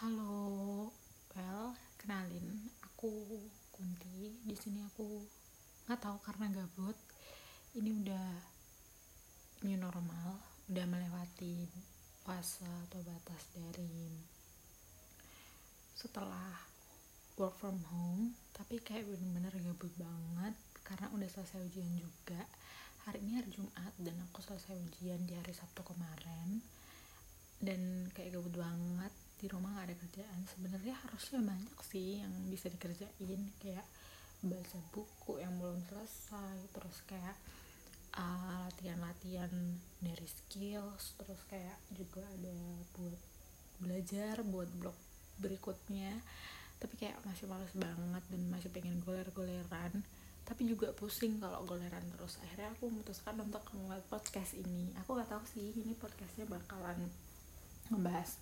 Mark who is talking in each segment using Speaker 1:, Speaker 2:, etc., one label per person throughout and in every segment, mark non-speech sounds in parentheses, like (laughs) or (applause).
Speaker 1: Halo, well, kenalin, aku Kunti. Di sini aku nggak tahu karena gabut. Ini udah new normal, udah melewati fase atau batas dari setelah work from home, tapi kayak bener-bener gabut banget karena udah selesai ujian juga. Hari ini hari Jumat dan aku selesai ujian di hari Sabtu kemarin dan kayak gabut banget di rumah gak ada kerjaan. Sebenarnya harusnya banyak sih yang bisa dikerjain. Kayak baca buku yang belum selesai. Terus kayak uh, latihan-latihan dari skills. Terus kayak juga ada buat belajar buat blog berikutnya. Tapi kayak masih males banget dan masih pengen goler-goleran. Tapi juga pusing kalau goleran terus. Akhirnya aku memutuskan untuk membuat podcast ini. Aku gak tahu sih ini podcastnya bakalan ngebahas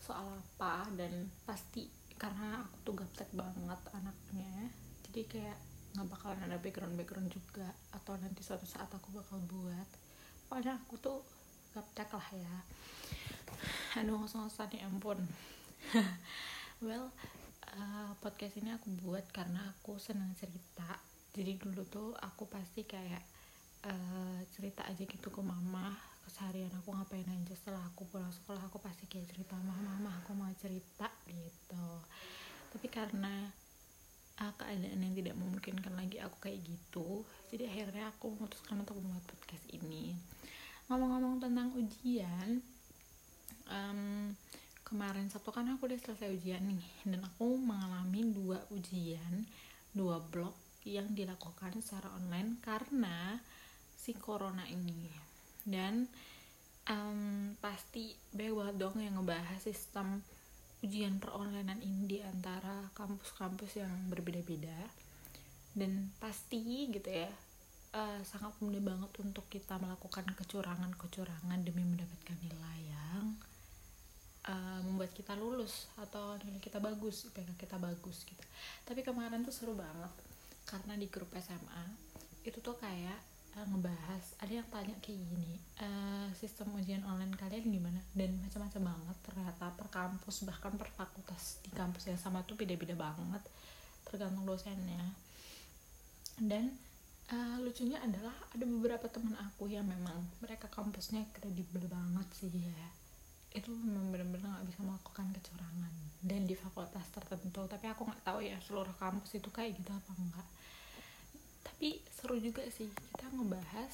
Speaker 1: soal apa dan pasti karena aku tuh gaptek banget anaknya jadi kayak nggak bakalan ada background background juga atau nanti suatu saat aku bakal buat. Pokoknya aku tuh gaptek lah ya. Aduh ngos-ngosan ya ampun. (laughs) Well uh, podcast ini aku buat karena aku senang cerita. Jadi dulu tuh aku pasti kayak uh, cerita aja gitu ke mama keseharian aku ngapain aja setelah aku pulang sekolah aku pasti kayak cerita mama mama aku mau cerita gitu. Tapi karena uh, keadaan yang tidak memungkinkan lagi aku kayak gitu jadi akhirnya aku memutuskan untuk membuat podcast ini. Ngomong-ngomong tentang ujian um, kemarin Sabtu kan aku udah selesai ujian nih dan aku mengalami dua ujian dua blok yang dilakukan secara online karena si corona ini dan um, pasti banyak banget dong yang ngebahas sistem ujian peronlinean ini di antara kampus-kampus yang berbeda-beda dan pasti gitu ya uh, sangat mudah banget untuk kita melakukan kecurangan-kecurangan demi mendapatkan nilai yang uh, membuat kita lulus atau nilai kita bagus, IPK kita bagus gitu. Tapi kemarin tuh seru banget karena di grup SMA itu tuh kayak uh, ngebahas ada yang tanya kayak gini uh, sistem ujian online kalian gimana? Dan macam-macam banget ternyata per kampus bahkan per fakultas di kampus yang sama tuh beda-beda banget tergantung dosennya. Dan uh, lucunya adalah ada beberapa teman aku yang memang mereka kampusnya kredibel banget sih ya. Itu memang benar-benar nggak bisa melakukan kecurangan. Dan di fakultas tertentu tapi aku nggak tahu ya seluruh kampus itu kayak gitu apa enggak tapi seru juga sih kita ngebahas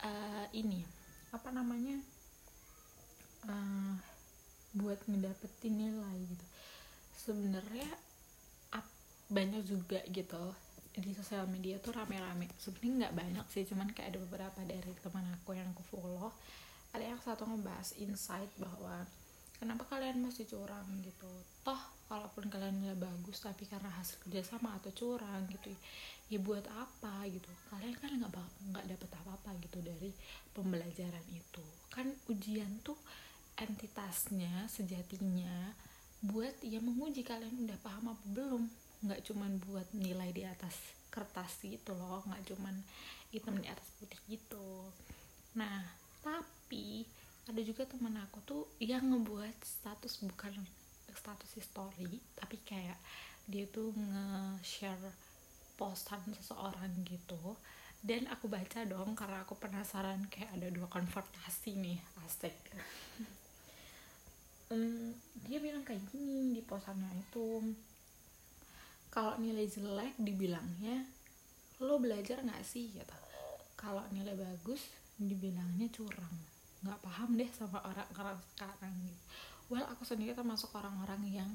Speaker 1: uh, ini apa namanya uh, buat ngedapetin nilai gitu. Sebenarnya banyak juga gitu di sosial media tuh rame-rame. Sebenarnya nggak banyak sih cuman kayak ada beberapa dari teman aku yang aku follow. Ada yang satu ngebahas insight bahwa kenapa kalian masih curang gitu. Toh kalaupun kalian nilai bagus tapi karena hasil kerjasama atau curang gitu ya buat apa gitu? Kalian kan nggak nggak dapet apa apa gitu dari pembelajaran itu. Kan ujian tuh entitasnya sejatinya buat ya menguji kalian udah paham apa belum. Nggak cuman buat nilai di atas kertas gitu loh nggak cuman hitam di atas putih gitu. Nah tapi ada juga teman aku tuh yang ngebuat status bukan status story tapi kayak dia tuh nge-share postan seseorang gitu. Dan aku baca dong karena aku penasaran kayak ada dua konvertasi nih asik. (laughs) Um, dia bilang kayak gini di posannya itu kalau nilai jelek dibilangnya lo belajar nggak sih? Gitu. Kalau nilai bagus dibilangnya curang. Nggak paham deh sama orang-orang sekarang. gitu well aku sendiri termasuk orang-orang yang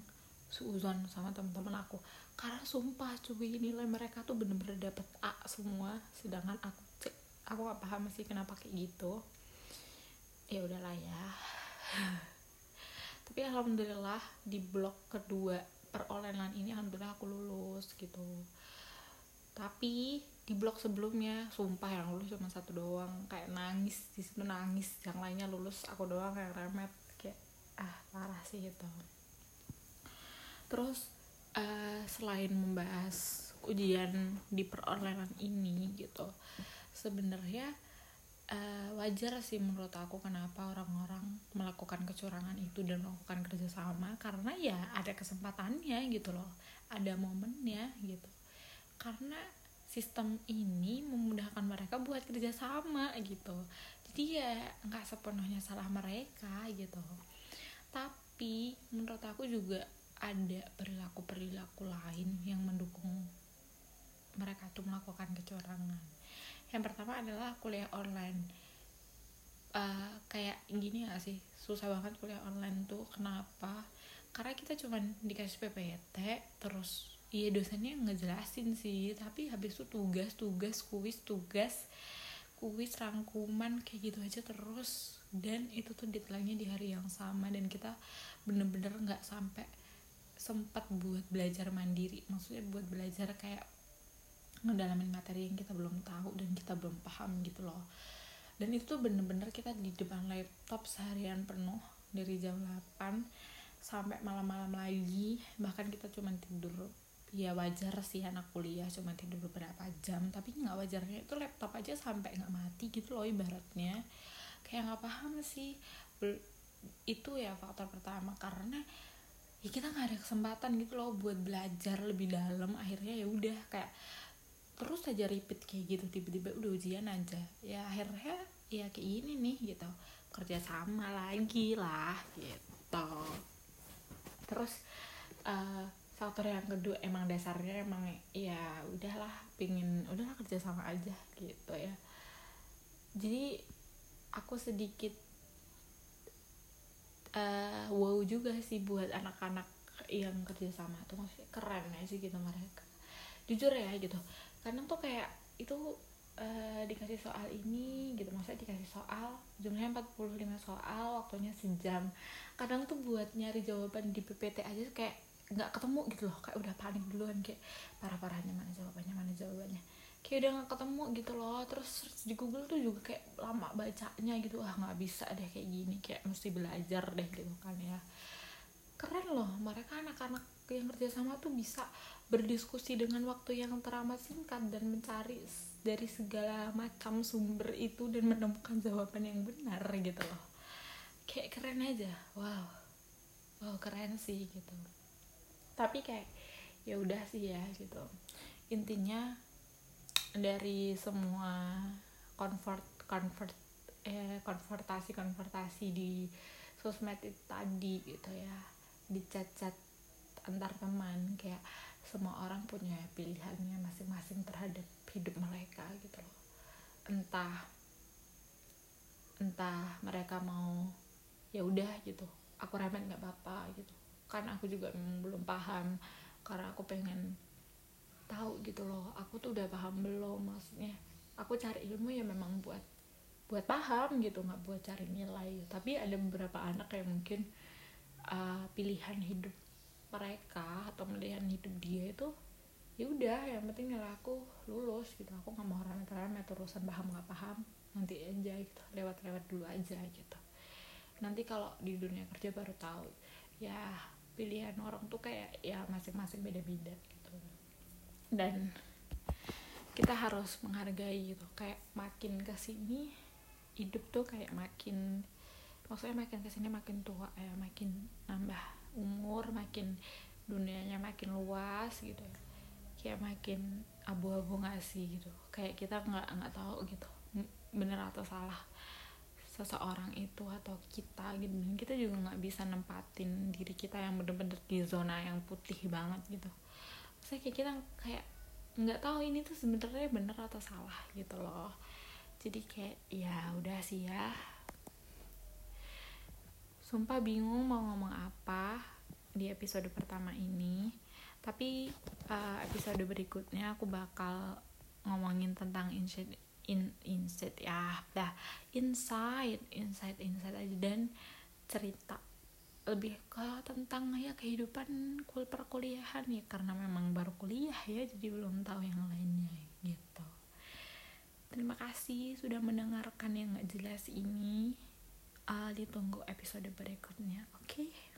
Speaker 1: suuzon sama teman-teman aku. Karena sumpah cuy nilai mereka tuh bener-bener dapet A semua sedangkan aku cek aku nggak paham sih kenapa kayak gitu. Ya udahlah ya. (laughs) Tapi alhamdulillah di blok kedua perolehan ini alhamdulillah aku lulus gitu. Tapi di blog sebelumnya sumpah yang lulus cuma satu doang. Kayak nangis di situ nangis. Yang lainnya lulus aku doang kayak remet ah parah sih itu. Terus uh, selain membahas ujian di perolehan ini gitu sebenarnya uh, wajar sih menurut aku kenapa orang-orang melakukan kecurangan itu dan melakukan kerjasama karena ya ada kesempatannya gitu loh ada momennya gitu. Karena sistem ini memudahkan mereka buat kerjasama gitu. Jadi ya nggak sepenuhnya salah mereka gitu tapi menurut aku juga ada perilaku-perilaku lain yang mendukung mereka tuh melakukan kecurangan. Yang pertama adalah kuliah online. Uh, kayak gini gak sih? Susah banget kuliah online tuh. Kenapa? Karena kita cuman dikasih PPT terus iya dosennya ngejelasin sih. Tapi habis itu tugas tugas kuis tugas kuis rangkuman kayak gitu aja terus. Dan itu tuh deadline-nya di hari yang sama. Dan kita bener-bener nggak -bener sampai sempat buat belajar mandiri. Maksudnya buat belajar kayak ngedalamin materi yang kita belum tahu dan kita belum paham gitu loh. Dan itu tuh bener-bener kita di depan laptop seharian penuh. Dari jam 8 sampai malam-malam lagi. Bahkan kita cuma tidur ya wajar sih anak kuliah cuma tidur beberapa jam tapi nggak wajarnya itu laptop aja sampai nggak mati gitu loh ibaratnya. Kayak nggak paham sih. Itu ya faktor pertama. Karena ya kita nggak ada kesempatan gitu loh buat belajar lebih dalam. Akhirnya ya udah kayak terus aja repeat kayak gitu. Tiba-tiba udah ujian aja. Ya akhirnya ya kayak gini nih gitu. Kerja sama lagi lah gitu. Terus uh, faktor yang kedua emang dasarnya emang ya udahlah pingin udahlah kerja sama aja gitu ya. Jadi aku sedikit uh, wow juga sih buat anak-anak yang kerja sama. Tuh maksudnya keren ya sih gitu mereka. Jujur ya gitu. Kadang tuh kayak itu uh, dikasih soal ini gitu maksudnya dikasih soal jumlahnya 45 soal waktunya sejam. Kadang tuh buat nyari jawaban di PPT aja kayak nggak ketemu gitu loh kayak udah panik duluan kayak parah parahnya mana jawabannya mana jawabannya. Kayak udah nggak ketemu gitu loh terus di Google tuh juga kayak lama bacanya gitu ah nggak bisa deh kayak gini kayak mesti belajar deh gitu kan ya. Keren loh mereka anak-anak yang kerja sama tuh bisa berdiskusi dengan waktu yang teramat singkat dan mencari dari segala macam sumber itu dan menemukan jawaban yang benar gitu loh. Kayak keren aja wow. Wow keren sih gitu tapi kayak ya udah sih ya gitu. Intinya dari semua convert convert eh konvertasi konvertasi di sosmed itu tadi gitu ya dicacat antar teman kayak semua orang punya pilihannya masing-masing terhadap hidup mereka gitu loh. Entah entah mereka mau ya udah gitu. Aku remet nggak apa-apa gitu kan aku juga belum paham karena aku pengen tahu gitu loh. Aku tuh udah paham belum maksudnya aku cari ilmu ya memang buat buat paham gitu nggak buat cari nilai. Tapi ada beberapa anak yang mungkin uh, pilihan hidup mereka atau melihat hidup dia itu ya udah yang penting nilai aku lulus gitu. Aku nggak mau remet-remet urusan paham nggak paham nanti aja gitu lewat-lewat dulu aja gitu. Nanti kalau di dunia kerja baru tahu ya pilihan orang tuh kayak ya masing-masing beda-beda gitu. Dan kita harus menghargai gitu kayak makin ke sini hidup tuh kayak makin maksudnya makin ke sini makin tua ya makin nambah umur makin dunianya makin luas gitu. Kayak makin abu-abu nggak sih gitu. Kayak kita nggak nggak tahu gitu bener atau salah seseorang itu atau kita gitu. Dan kita juga nggak bisa nempatin diri kita yang bener-bener di zona yang putih banget gitu. Saya kayak kita kayak nggak tahu ini tuh sebenarnya bener atau salah gitu loh. Jadi kayak ya udah sih ya. Sumpah bingung mau ngomong apa di episode pertama ini. Tapi uh, episode berikutnya aku bakal ngomongin tentang in insight ya dah. Insight insight insight aja. Dan cerita. Lebih ke tentang ya kehidupan kul perkuliahan ya. Karena memang baru kuliah ya. Jadi belum tahu yang lainnya gitu. Terima kasih sudah mendengarkan yang gak jelas ini. Uh, ditunggu episode berikutnya oke? okay?